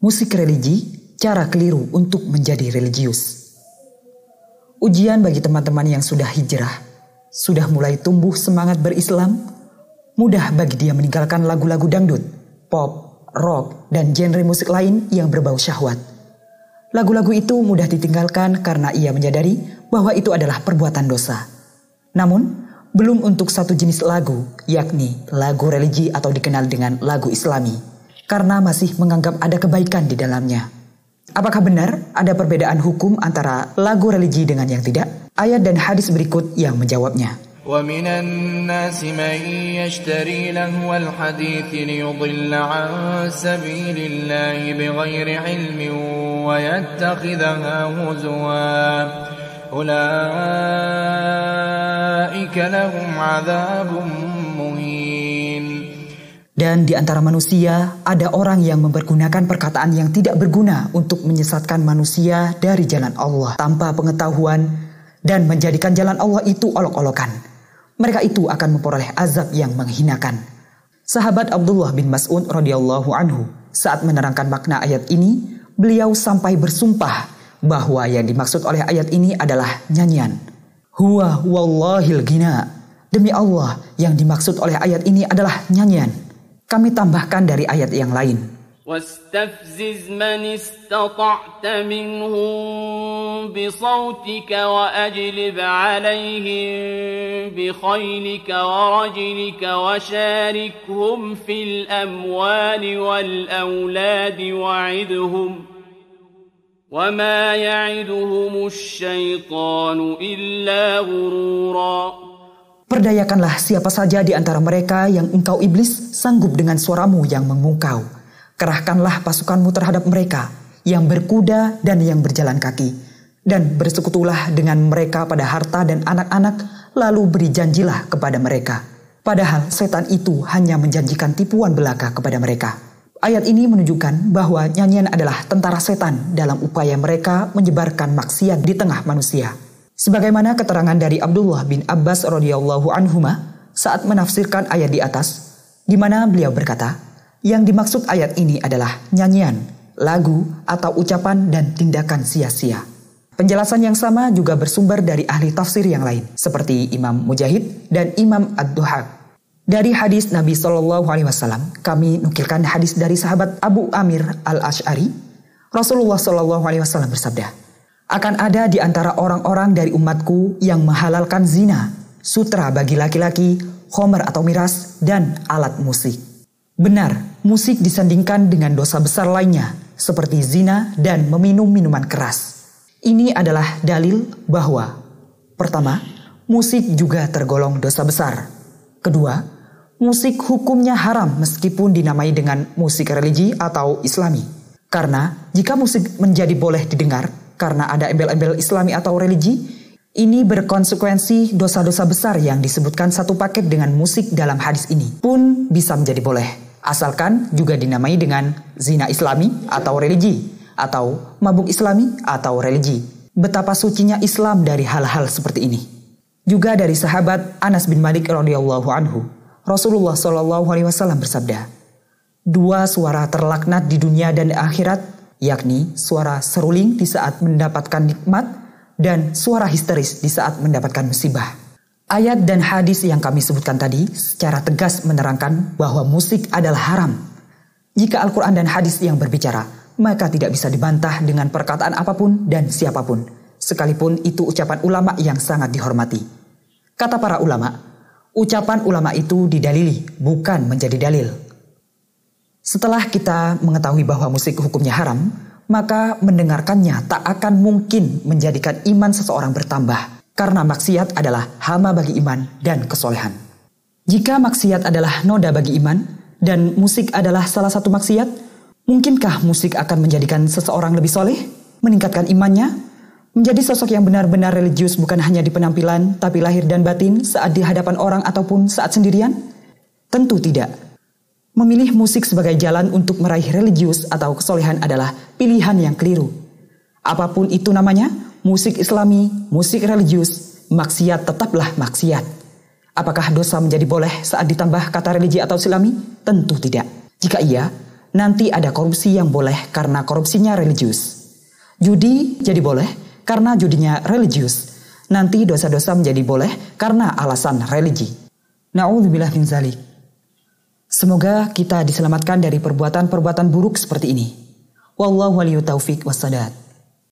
Musik religi, cara keliru untuk menjadi religius. Ujian bagi teman-teman yang sudah hijrah, sudah mulai tumbuh semangat berislam, mudah bagi dia meninggalkan lagu-lagu dangdut, pop, rock, dan genre musik lain yang berbau syahwat. Lagu-lagu itu mudah ditinggalkan karena ia menyadari bahwa itu adalah perbuatan dosa. Namun, belum untuk satu jenis lagu, yakni lagu religi atau dikenal dengan lagu islami, karena masih menganggap ada kebaikan di dalamnya. Apakah benar ada perbedaan hukum antara lagu religi dengan yang tidak? Ayat dan hadis berikut yang menjawabnya. ومن الناس من يشتري لهو الحديث ليضل عن سبيل الله بغير علم ويتخذها هزوا أولئك لهم عذاب dan di antara manusia ada orang yang mempergunakan perkataan yang tidak berguna untuk menyesatkan manusia dari jalan Allah tanpa pengetahuan dan menjadikan jalan Allah itu olok-olokan. Mereka itu akan memperoleh azab yang menghinakan. Sahabat Abdullah bin Mas'ud radhiyallahu anhu saat menerangkan makna ayat ini, beliau sampai bersumpah bahwa yang dimaksud oleh ayat ini adalah nyanyian. Huwa wallahil gina. Demi Allah, yang dimaksud oleh ayat ini adalah nyanyian. Kami tambahkan dari ayat yang lain. واستفزز من استطعت منهم بصوتك وأجلب عليهم بخيلك ورجلك وشاركهم في الأموال والأولاد وعدهم وما يعدهم الشيطان إلا غرورا Perdayakanlah siapa saja di antara mereka yang engkau iblis sanggup dengan suaramu yang memukau. Kerahkanlah pasukanmu terhadap mereka yang berkuda dan yang berjalan kaki. Dan bersekutulah dengan mereka pada harta dan anak-anak, lalu beri janjilah kepada mereka. Padahal setan itu hanya menjanjikan tipuan belaka kepada mereka. Ayat ini menunjukkan bahwa nyanyian adalah tentara setan dalam upaya mereka menyebarkan maksiat di tengah manusia. Sebagaimana keterangan dari Abdullah bin Abbas radhiyallahu anhuma saat menafsirkan ayat di atas, di mana beliau berkata, yang dimaksud ayat ini adalah nyanyian, lagu, atau ucapan dan tindakan sia-sia. Penjelasan yang sama juga bersumber dari ahli tafsir yang lain, seperti Imam Mujahid dan Imam Ad-Duhak. Dari hadis Nabi Shallallahu Alaihi Wasallam, kami nukilkan hadis dari sahabat Abu Amir al Ashari. Rasulullah Shallallahu Alaihi Wasallam bersabda, akan ada di antara orang-orang dari umatku yang menghalalkan zina, sutra bagi laki-laki, homer atau miras, dan alat musik. Benar, musik disandingkan dengan dosa besar lainnya, seperti zina dan meminum minuman keras. Ini adalah dalil bahwa pertama, musik juga tergolong dosa besar. Kedua, musik hukumnya haram meskipun dinamai dengan musik religi atau islami. Karena jika musik menjadi boleh didengar, karena ada embel-embel islami atau religi, ini berkonsekuensi dosa-dosa besar yang disebutkan satu paket dengan musik dalam hadis ini pun bisa menjadi boleh. Asalkan juga dinamai dengan zina islami atau religi, atau mabuk islami atau religi. Betapa sucinya Islam dari hal-hal seperti ini. Juga dari sahabat Anas bin Malik radhiyallahu anhu, Rasulullah wasallam bersabda, Dua suara terlaknat di dunia dan akhirat yakni suara seruling di saat mendapatkan nikmat dan suara histeris di saat mendapatkan musibah. Ayat dan hadis yang kami sebutkan tadi secara tegas menerangkan bahwa musik adalah haram. Jika Al-Quran dan hadis yang berbicara, maka tidak bisa dibantah dengan perkataan apa pun dan siapa pun, sekalipun itu ucapan ulama yang sangat dihormati. Kata para ulama, ucapan ulama itu didalili, bukan menjadi dalil. Setelah kita mengetahui bahwa musik hukumnya haram, maka mendengarkannya tak akan mungkin menjadikan iman seseorang bertambah, karena maksiat adalah hama bagi iman dan kesolehan. Jika maksiat adalah noda bagi iman, dan musik adalah salah satu maksiat, mungkinkah musik akan menjadikan seseorang lebih soleh, meningkatkan imannya, menjadi sosok yang benar-benar religius bukan hanya di penampilan, tapi lahir dan batin saat di hadapan orang ataupun saat sendirian? Tentu tidak. Memilih musik sebagai jalan untuk meraih religius atau kesolehan adalah pilihan yang keliru. Apa pun itu namanya, musik islami, musik religius, maksiat tetaplah maksiat. Apakah dosa menjadi boleh saat ditambah kata religi atau islami? Tentu tidak. Jika iya, nanti ada korupsi yang boleh karena korupsinya religius. Judi jadi boleh karena judinya religius. Nanti dosa-dosa menjadi boleh karena alasan religi. Na'udzubillah min zalik. Semoga kita diselamatkan dari perbuatan-perbuatan buruk seperti ini. Wallahu waliyutaufiq wassadat.